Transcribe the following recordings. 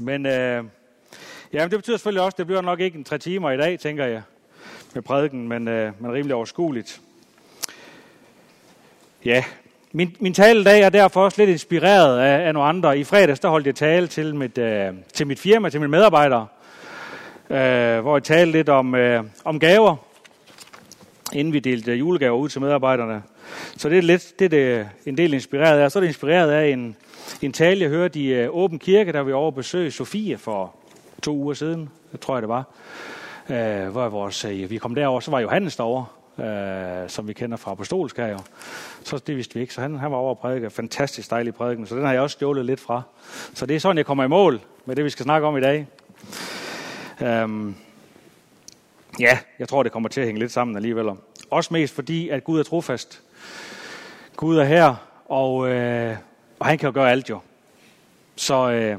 Men øh, ja, men det betyder selvfølgelig også, at det bliver nok ikke en tre timer i dag, tænker jeg, med prædiken, men, øh, men rimelig overskueligt. Ja, min, min tale i dag er derfor også lidt inspireret af, af nogle andre. I fredags der holdt jeg tale til mit, øh, til mit firma, til mine medarbejdere, øh, hvor jeg talte lidt om, øh, om gaver, inden vi delte julegaver ud til medarbejderne. Så det er lidt det, det en del inspireret af. Så er det inspireret af en, en tale, jeg hørte i uh, Åben Kirke, der vi over besøg Sofie for to uger siden, tror jeg det var. Uh, hvor vores, uh, vi kom derover, så var Johannes derovre, uh, som vi kender fra apostolsk her jo. Så det vidste vi ikke, så han, han var over og prædike. Fantastisk dejlig prædiken, så den har jeg også stjålet lidt fra. Så det er sådan, jeg kommer i mål med det, vi skal snakke om i dag. Um, ja, jeg tror, det kommer til at hænge lidt sammen alligevel. Også mest fordi, at Gud er trofast. Gud er her, og, øh, og han kan jo gøre alt jo. Så, øh,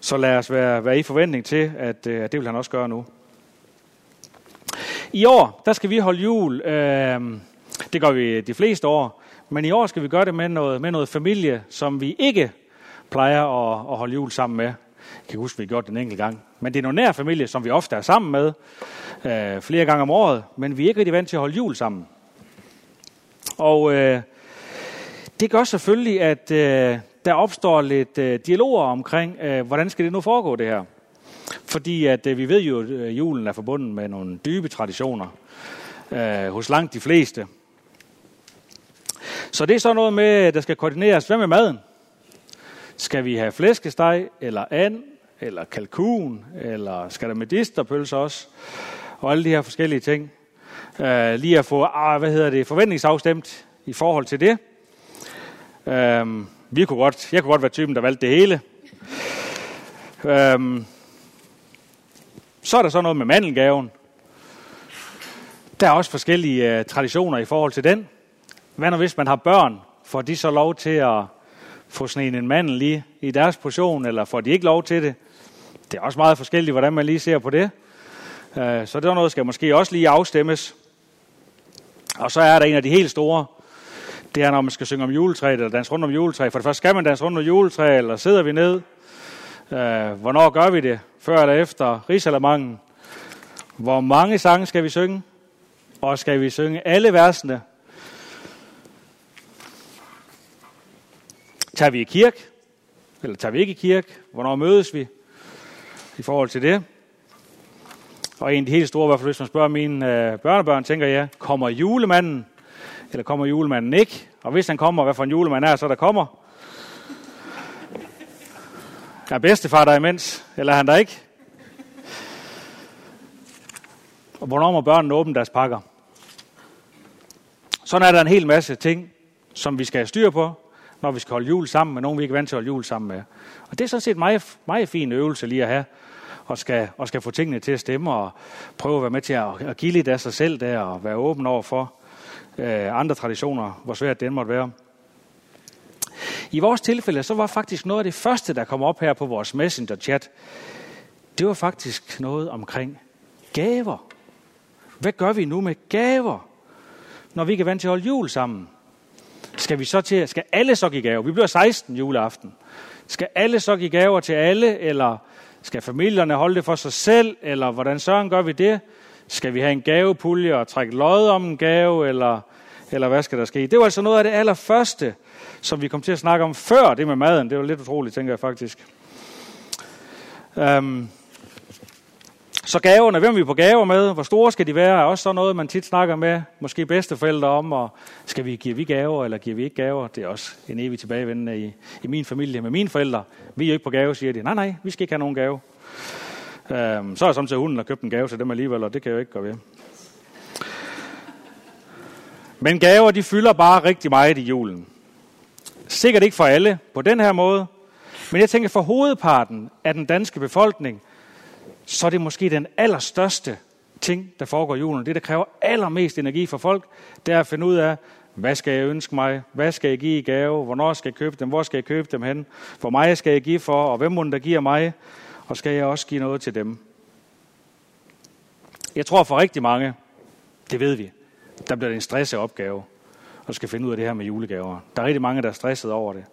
så lad os være, være i forventning til, at øh, det vil han også gøre nu. I år, der skal vi holde jul. Øh, det gør vi de fleste år. Men i år skal vi gøre det med noget, med noget familie, som vi ikke plejer at, at holde jul sammen med. Jeg kan huske, at vi gjorde det en enkelt gang. Men det er nogle nær familie, som vi ofte er sammen med øh, flere gange om året. Men vi er ikke rigtig vant til at holde jul sammen. Og øh, det gør selvfølgelig, at øh, der opstår lidt øh, dialoger omkring, øh, hvordan skal det nu foregå det her. Fordi at øh, vi ved jo, at øh, julen er forbundet med nogle dybe traditioner øh, hos langt de fleste. Så det er så noget med, der skal koordineres. Hvad med maden? Skal vi have flæskesteg, eller and, eller kalkun, eller skal der medisterpølse også? Og alle de her forskellige ting. Øh, lige at få, ah, hvad hedder det, forventningsafstemt i forhold til det. Øhm, vi kunne godt, jeg kunne godt være typen, der valgte det hele. Øhm, så er der så noget med mandelgaven. Der er også forskellige uh, traditioner i forhold til den. Hvad nu hvis man har børn? Får de så lov til at få sådan en, mandel lige i deres portion, eller får de ikke lov til det? Det er også meget forskelligt, hvordan man lige ser på det. Uh, så det er noget, der skal måske også lige afstemmes. Og så er der en af de helt store, det er, når man skal synge om juletræet, eller danse rundt om juletræet. For det første skal man danse rundt om juletræet, eller sidder vi ned? Øh, hvornår gør vi det? Før eller efter Rigsalermangen? Hvor mange sange skal vi synge? Og skal vi synge alle versene? Tager vi i kirke? Eller tager vi ikke i kirke? Hvornår mødes vi? I forhold til det. Og en af de helt store, i hvert fald hvis man spørger mine øh, børnebørn, tænker jeg, kommer julemanden? Eller kommer julemanden ikke? Og hvis han kommer, hvad for en julemand er så der kommer? Er bedstefar der imens? Eller er han der ikke? Og hvornår må børnene åbne deres pakker? Sådan er der en hel masse ting, som vi skal have styr på, når vi skal holde jul sammen med nogen, vi ikke er vant til at holde jul sammen med. Og det er sådan set meget, meget fin øvelse lige at have, og skal, og skal få tingene til at stemme, og prøve at være med til at, at give lidt af sig selv der, og være åben over for, øh, andre traditioner, hvor svært det måtte være. I vores tilfælde, så var faktisk noget af det første, der kom op her på vores messenger-chat, det var faktisk noget omkring gaver. Hvad gør vi nu med gaver, når vi ikke er vant til at holde jul sammen? Skal vi så til, skal alle så give gaver? Vi bliver 16 juleaften. Skal alle så give gaver til alle, eller skal familierne holde det for sig selv, eller hvordan søren gør vi det? Skal vi have en gavepulje og trække lod om en gave, eller, eller hvad skal der ske? Det var altså noget af det allerførste, som vi kom til at snakke om før det med maden. Det var lidt utroligt, tænker jeg faktisk. Um, så gaverne, hvem er vi på gaver med? Hvor store skal de være? Er også sådan noget, man tit snakker med, måske bedsteforældre om, og skal vi give vi gaver, eller giver vi ikke gaver? Det er også en evig tilbagevendende i, i min familie med mine forældre. Vi er jo ikke på gave, siger de. Nej, nej, vi skal ikke have nogen gave. Øhm, så er jeg samtidig hunden, der købt en gave til dem alligevel, og det kan jeg jo ikke gøre ved. Men gaver, de fylder bare rigtig meget i julen. Sikkert ikke for alle på den her måde, men jeg tænker for hovedparten af den danske befolkning, så er det måske den allerstørste ting, der foregår i julen. Det, der kræver allermest energi for folk, det er at finde ud af, hvad skal jeg ønske mig? Hvad skal jeg give i gave? Hvornår skal jeg købe dem? Hvor skal jeg købe dem hen? Hvor meget skal jeg give for? Og hvem må der giver mig? Og skal jeg også give noget til dem. Jeg tror for rigtig mange, det ved vi, der bliver det en stresset opgave, og skal finde ud af det her med julegaver. Der er rigtig mange, der er stresset over det.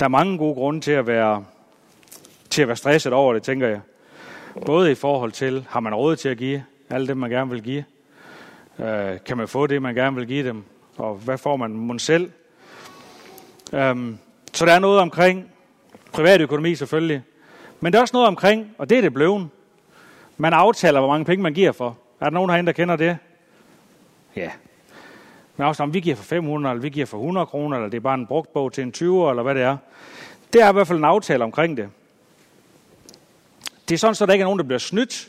Der er mange gode grunde til at være til at være stresset over det, tænker jeg. Både i forhold til, har man råd til at give alt det, man gerne vil give? Øh, kan man få det, man gerne vil give dem? Og hvad får man mon selv? Øhm, så der er noget omkring privatøkonomi selvfølgelig. Men der er også noget omkring, og det er det blevet. Man aftaler, hvor mange penge man giver for. Er der nogen herinde, der kender det? Ja. Men også om vi giver for 500, eller vi giver for 100 kroner, eller det er bare en brugt bog til en 20, eller hvad det er. Det er i hvert fald en aftale omkring det. Det er sådan, så der ikke er nogen, der bliver snydt.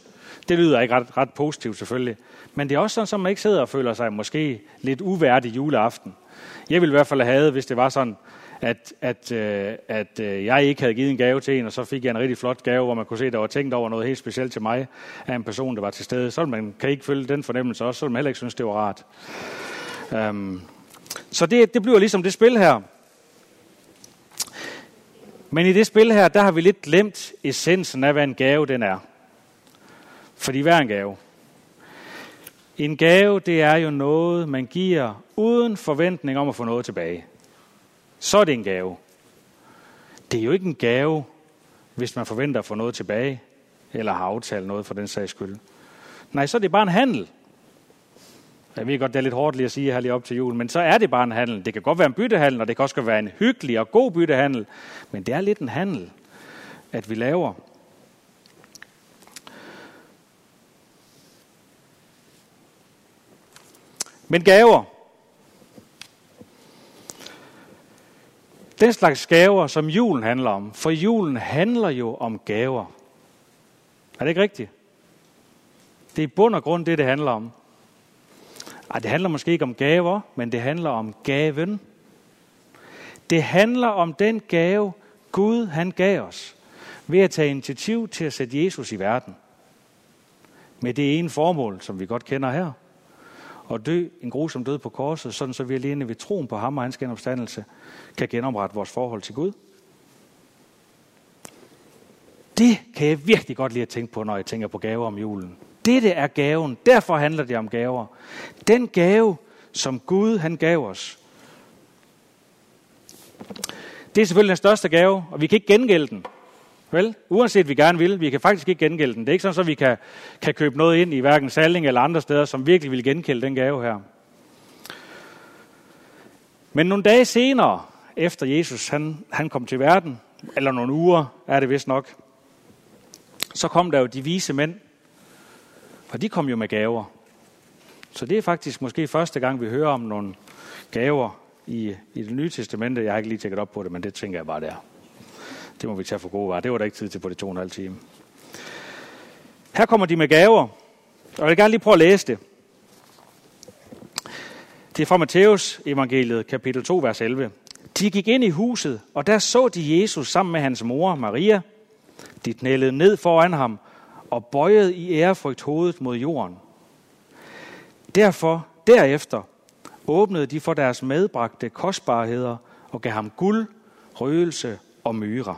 Det lyder ikke ret, ret positivt selvfølgelig. Men det er også sådan, så man ikke sidder og føler sig måske lidt uværdig juleaften. Jeg ville i hvert fald have, hvis det var sådan, at, at, øh, at øh, jeg ikke havde givet en gave til en, og så fik jeg en rigtig flot gave, hvor man kunne se, at der var tænkt over noget helt specielt til mig af en person, der var til stede. Så man kan ikke følge den fornemmelse også, så man heller ikke synes, det var rart. Um, så det, det bliver ligesom det spil her. Men i det spil her, der har vi lidt glemt essensen af, hvad en gave den er. Fordi hvad er en gave? En gave, det er jo noget, man giver uden forventning om at få noget tilbage. Så er det en gave. Det er jo ikke en gave, hvis man forventer at få noget tilbage, eller har aftalt noget for den sags skyld. Nej, så er det bare en handel. Jeg ved godt, det er lidt hårdt lige at sige her lige op til jul, men så er det bare en handel. Det kan godt være en byttehandel, og det kan også være en hyggelig og god byttehandel, men det er lidt en handel, at vi laver. Men gaver. Den slags gaver, som julen handler om. For julen handler jo om gaver. Er det ikke rigtigt? Det er i bund og grund det, det handler om. Ej, det handler måske ikke om gaver, men det handler om gaven. Det handler om den gave, Gud han gav os, ved at tage initiativ til at sætte Jesus i verden. Med det ene formål, som vi godt kender her. Og dø en grusom død på korset, sådan så vi alene ved troen på ham og hans genopstandelse kan genoprette vores forhold til Gud. Det kan jeg virkelig godt lide at tænke på, når jeg tænker på gaver om julen. Dette er gaven. Derfor handler det om gaver. Den gave, som Gud han gav os. Det er selvfølgelig den største gave, og vi kan ikke gengælde den. Vel? Uanset vi gerne vil, vi kan faktisk ikke gengælde den. Det er ikke sådan, at vi kan, kan købe noget ind i hverken Salling eller andre steder, som virkelig vil gengælde den gave her. Men nogle dage senere, efter Jesus han, han kom til verden, eller nogle uger er det vist nok, så kom der jo de vise mænd, for de kom jo med gaver. Så det er faktisk måske første gang, vi hører om nogle gaver i, i det nye testamente. Jeg har ikke lige tjekket op på det, men det tænker jeg bare, der. er. Det må vi tage for gode varer. Det var der ikke tid til på det to og en halv time. Her kommer de med gaver, og jeg vil gerne lige prøve at læse det. Det er fra Matthæus evangeliet, kapitel 2, vers 11. De gik ind i huset, og der så de Jesus sammen med hans mor, Maria. De knælede ned foran ham og bøjede i ærefrygt hovedet mod jorden. Derfor, derefter, åbnede de for deres medbragte kostbarheder og gav ham guld, røgelse og myre.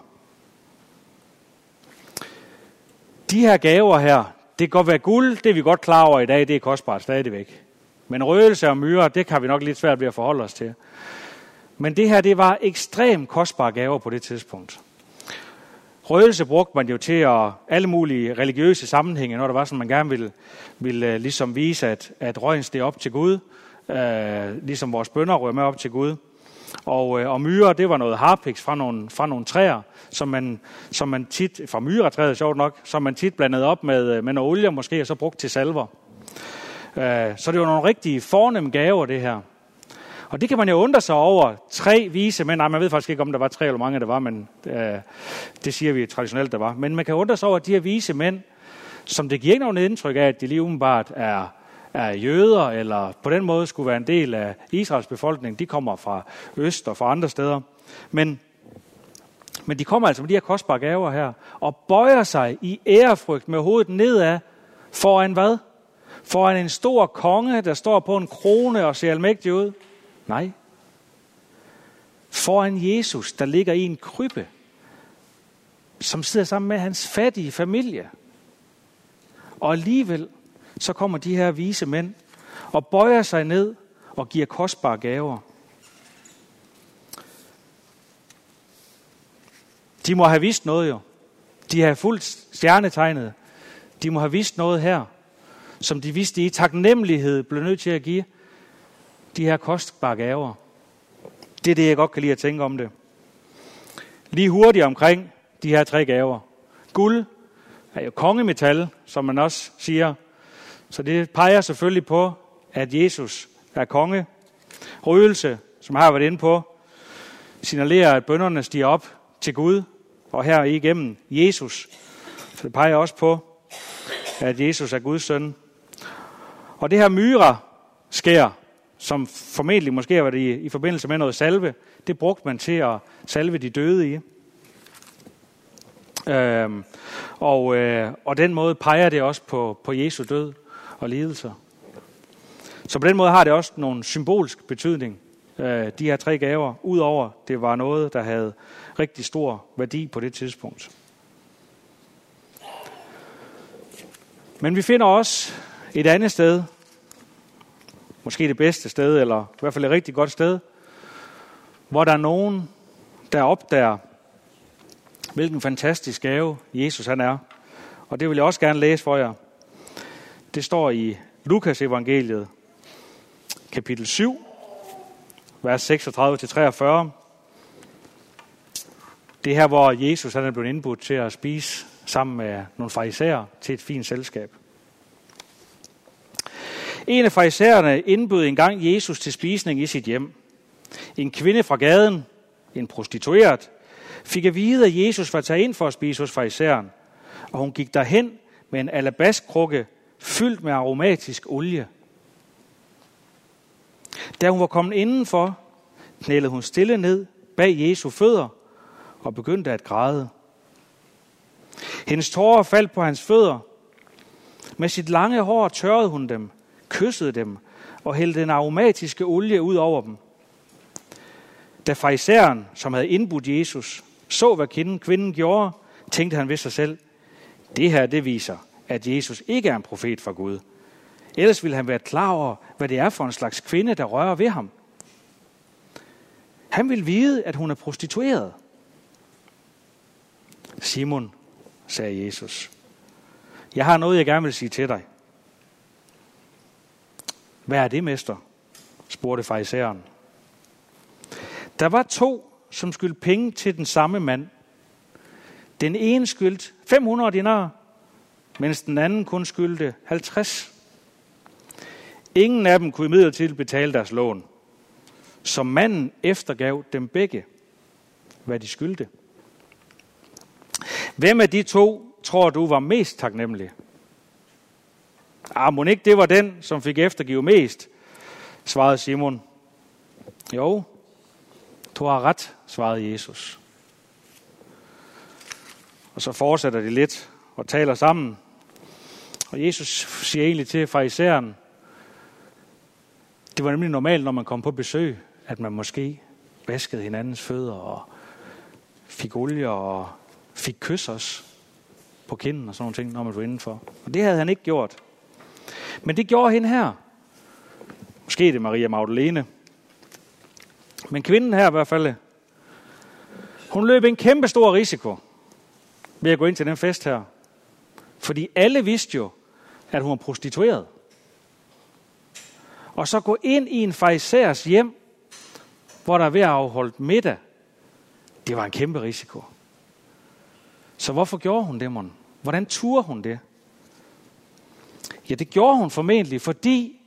De her gaver her, det kan godt være guld, det er vi godt klar over i dag, det er kostbart stadigvæk. Men røgelse og myre, det kan vi nok lidt svært ved at forholde os til. Men det her, det var ekstremt kostbare gaver på det tidspunkt. Røgelse brugte man jo til at alle mulige religiøse sammenhænge, når der var sådan, man gerne ville, ville øh, ligesom vise, at, at røgen steg op til Gud, øh, ligesom vores bønder røg med op til Gud. Og, øh, og myre, det var noget harpiks fra nogle, fra nogle træer, som man, som man tit, fra myretræet sjovt nok, som man tit blandede op med, øh, med noget olie måske, og så brugt til salver. Uh, så det var nogle rigtige fornemme gaver, det her. Og det kan man jo undre sig over. Tre vise mænd, nej, man ved faktisk ikke, om der var tre eller mange, der var, men øh, det siger vi traditionelt, der var. Men man kan undre sig over, at de her vise mænd, som det giver ikke nogen indtryk af, at de lige umiddelbart er, er jøder, eller på den måde skulle være en del af Israels befolkning. De kommer fra øst og fra andre steder. Men, men de kommer altså med de her kostbare gaver her, og bøjer sig i ærefrygt med hovedet nedad foran hvad? Foran en stor konge, der står på en krone og ser almægtig ud. Nej. Foran Jesus, der ligger i en krybbe, som sidder sammen med hans fattige familie. Og alligevel, så kommer de her vise mænd og bøjer sig ned og giver kostbare gaver. De må have vist noget jo. De har fuldt stjernetegnet. De må have vist noget her, som de vidste i taknemmelighed blev nødt til at give de her kostbare gaver. Det er det, jeg godt kan lide at tænke om det. Lige hurtigt omkring de her tre gaver. Guld er jo kongemetal, som man også siger. Så det peger selvfølgelig på, at Jesus er konge. Røgelse, som jeg har været inde på, signalerer, at bønderne stiger op til Gud, og her igennem Jesus. Så det peger også på, at Jesus er Guds søn. Og det her myre sker, som formentlig måske har været i, i forbindelse med noget salve, det brugte man til at salve de døde i. Øhm, og, øh, og den måde peger det også på, på Jesu død og lidelser. Så på den måde har det også nogle symbolsk betydning, øh, de her tre gaver, udover det var noget, der havde rigtig stor værdi på det tidspunkt. Men vi finder også et andet sted, måske det bedste sted, eller i hvert fald et rigtig godt sted, hvor der er nogen, der opdager, hvilken fantastisk gave Jesus han er. Og det vil jeg også gerne læse for jer. Det står i Lukas evangeliet, kapitel 7, vers 36-43. Det er her, hvor Jesus han er blevet indbudt til at spise sammen med nogle farisæer til et fint selskab. En af farisæerne indbød engang Jesus til spisning i sit hjem. En kvinde fra gaden, en prostitueret, fik at vide, at Jesus var taget ind for at spise hos farisæeren, og hun gik derhen med en alabastkrukke fyldt med aromatisk olie. Da hun var kommet indenfor, knælede hun stille ned bag Jesu fødder og begyndte at græde. Hendes tårer faldt på hans fødder. Med sit lange hår tørrede hun dem, kyssede dem og hældte den aromatiske olie ud over dem. Da fariseren, som havde indbudt Jesus, så hvad kvinden gjorde, tænkte han ved sig selv, det her det viser, at Jesus ikke er en profet fra Gud. Ellers ville han være klar over, hvad det er for en slags kvinde, der rører ved ham. Han vil vide, at hun er prostitueret. Simon, sagde Jesus, jeg har noget, jeg gerne vil sige til dig. Hvad er det, mester? spurgte farisæeren. Der var to, som skyldte penge til den samme mand. Den ene skyldte 500 dinarer, mens den anden kun skyldte 50. Ingen af dem kunne imidlertid betale deres lån. Så manden eftergav dem begge, hvad de skyldte. Hvem af de to tror du var mest taknemmelig? Ah, må ikke det var den, som fik eftergive mest, svarede Simon. Jo, du har ret, svarede Jesus. Og så fortsætter de lidt og taler sammen. Og Jesus siger egentlig til farisæeren, det var nemlig normalt, når man kom på besøg, at man måske vaskede hinandens fødder og fik olie og fik kys os på kinden og sådan nogle ting, når man var indenfor. Og det havde han ikke gjort. Men det gjorde hende her. Måske det Maria Magdalene. Men kvinden her i hvert fald, hun løb en kæmpe stor risiko ved at gå ind til den fest her. Fordi alle vidste jo, at hun var prostitueret. Og så gå ind i en farisæers hjem, hvor der er ved at afholde middag. Det var en kæmpe risiko. Så hvorfor gjorde hun det, mon? Hvordan turde hun det? Ja, det gjorde hun formentlig, fordi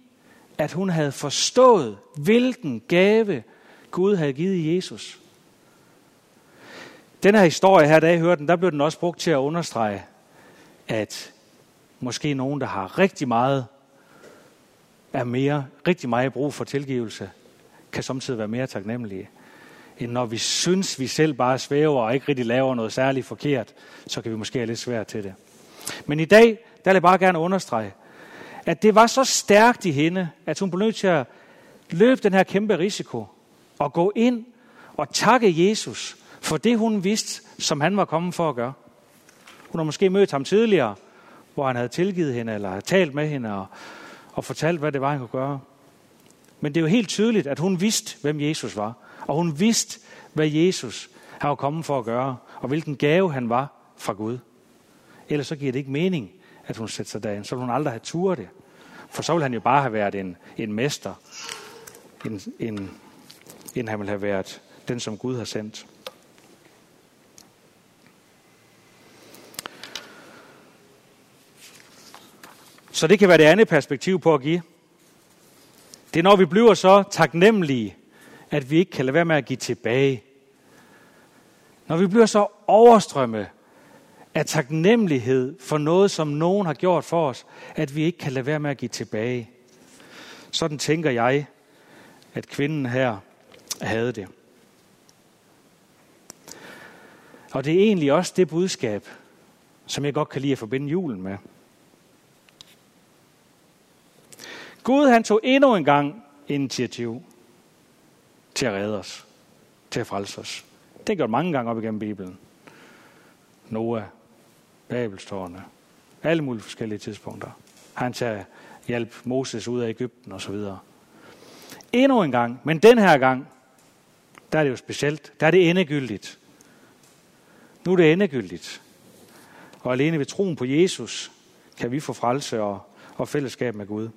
at hun havde forstået, hvilken gave Gud havde givet Jesus. Den her historie her, da jeg hørte den, der blev den også brugt til at understrege, at måske nogen, der har rigtig meget, er mere, rigtig meget brug for tilgivelse, kan samtidig være mere taknemmelige, end når vi synes, vi selv bare svæver og ikke rigtig laver noget særligt forkert, så kan vi måske have lidt svært til det. Men i dag, der vil jeg bare gerne understrege, at det var så stærkt i hende, at hun blev nødt til at løbe den her kæmpe risiko og gå ind og takke Jesus for det, hun vidste, som han var kommet for at gøre. Hun har måske mødt ham tidligere, hvor han havde tilgivet hende, eller havde talt med hende og, og fortalt, hvad det var, han kunne gøre. Men det er jo helt tydeligt, at hun vidste, hvem Jesus var. Og hun vidste, hvad Jesus har kommet for at gøre, og hvilken gave han var fra Gud. ellers så giver det ikke mening, at hun sætter sig derind. Så ville hun aldrig have turet det. For så ville han jo bare have været en, en mester, en, en, end han ville have været den, som Gud har sendt. Så det kan være det andet perspektiv på at give. Det er, når vi bliver så taknemmelige, at vi ikke kan lade være med at give tilbage. Når vi bliver så overstrømme af taknemmelighed for noget, som nogen har gjort for os, at vi ikke kan lade være med at give tilbage. Sådan tænker jeg, at kvinden her havde det. Og det er egentlig også det budskab, som jeg godt kan lide at forbinde julen med. Gud han tog endnu en gang initiativ til at redde os, til at frelse os. Det er gjort mange gange op igennem Bibelen. Noah, Babelstårne, alle mulige forskellige tidspunkter. Han tager hjælp Moses ud af Ægypten osv. Endnu en gang, men den her gang, der er det jo specielt. Der er det endegyldigt. Nu er det endegyldigt. Og alene ved troen på Jesus kan vi få frelse og, og fællesskab med Gud.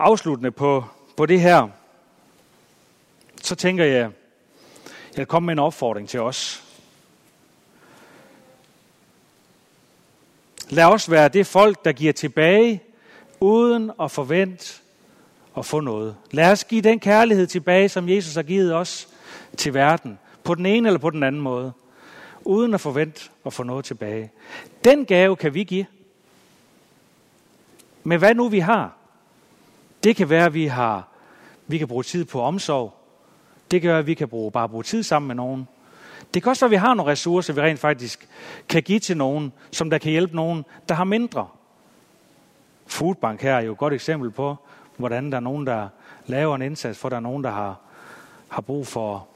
Afsluttende på, på det her, så tænker jeg, jeg vil komme med en opfordring til os. Lad os være det folk, der giver tilbage, uden at forvente at få noget. Lad os give den kærlighed tilbage, som Jesus har givet os til verden, på den ene eller på den anden måde, uden at forvente at få noget tilbage. Den gave kan vi give. Men hvad nu vi har? Det kan være, at vi, har, vi kan bruge tid på omsorg. Det kan være, at vi kan bruge, bare bruge tid sammen med nogen. Det kan også være, at vi har nogle ressourcer, vi rent faktisk kan give til nogen, som der kan hjælpe nogen, der har mindre. Foodbank her er jo et godt eksempel på, hvordan der er nogen, der laver en indsats, for der er nogen, der har, har brug for,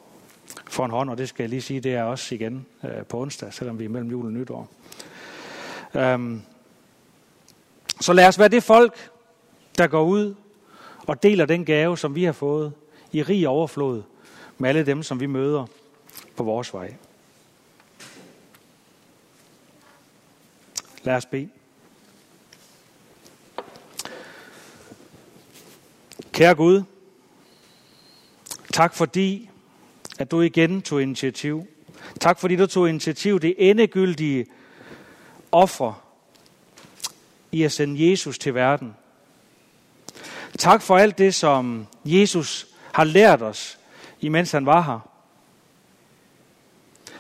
for en hånd, og det skal jeg lige sige, det er også igen øh, på onsdag, selvom vi er mellem jul og nytår. Øhm, så lad os være det folk, der går ud og deler den gave, som vi har fået i rig overflod med alle dem, som vi møder på vores vej. Lad os bede. Kære Gud, tak fordi, at du igen tog initiativ. Tak fordi du tog initiativ det endegyldige offer i at sende Jesus til verden. Tak for alt det, som Jesus har lært os, imens han var her.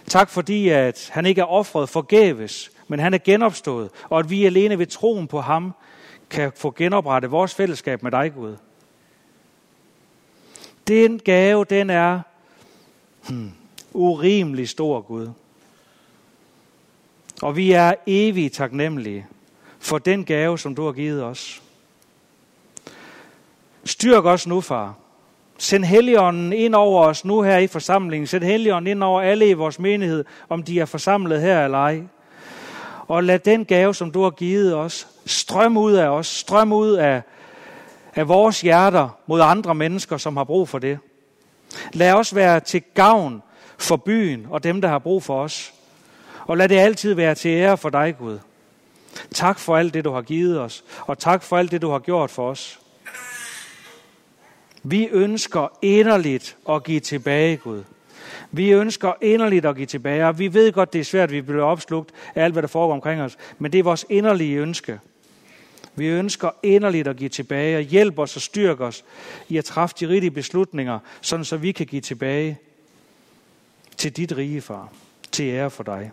Tak fordi, at han ikke er offret forgæves, men han er genopstået, og at vi alene ved troen på ham kan få genoprettet vores fællesskab med dig, Gud. Den gave, den er hmm, urimelig stor, Gud. Og vi er evigt taknemmelige for den gave, som du har givet os. Styrk os nu, far. Send Helligånden ind over os nu her i forsamlingen. Send Helligånden ind over alle i vores menighed, om de er forsamlet her eller ej. Og lad den gave, som du har givet os, strømme ud af os, strømme ud af, af vores hjerter mod andre mennesker, som har brug for det. Lad os være til gavn for byen og dem, der har brug for os. Og lad det altid være til ære for dig, Gud. Tak for alt det, du har givet os, og tak for alt det, du har gjort for os. Vi ønsker inderligt at give tilbage, Gud. Vi ønsker inderligt at give tilbage, og vi ved godt, det er svært, at vi bliver opslugt af alt, hvad der foregår omkring os, men det er vores inderlige ønske. Vi ønsker inderligt at give tilbage og hjælp os og styrk os i at træffe de rigtige beslutninger, sådan så vi kan give tilbage til dit rige, far, til ære for dig.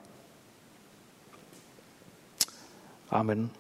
Amen.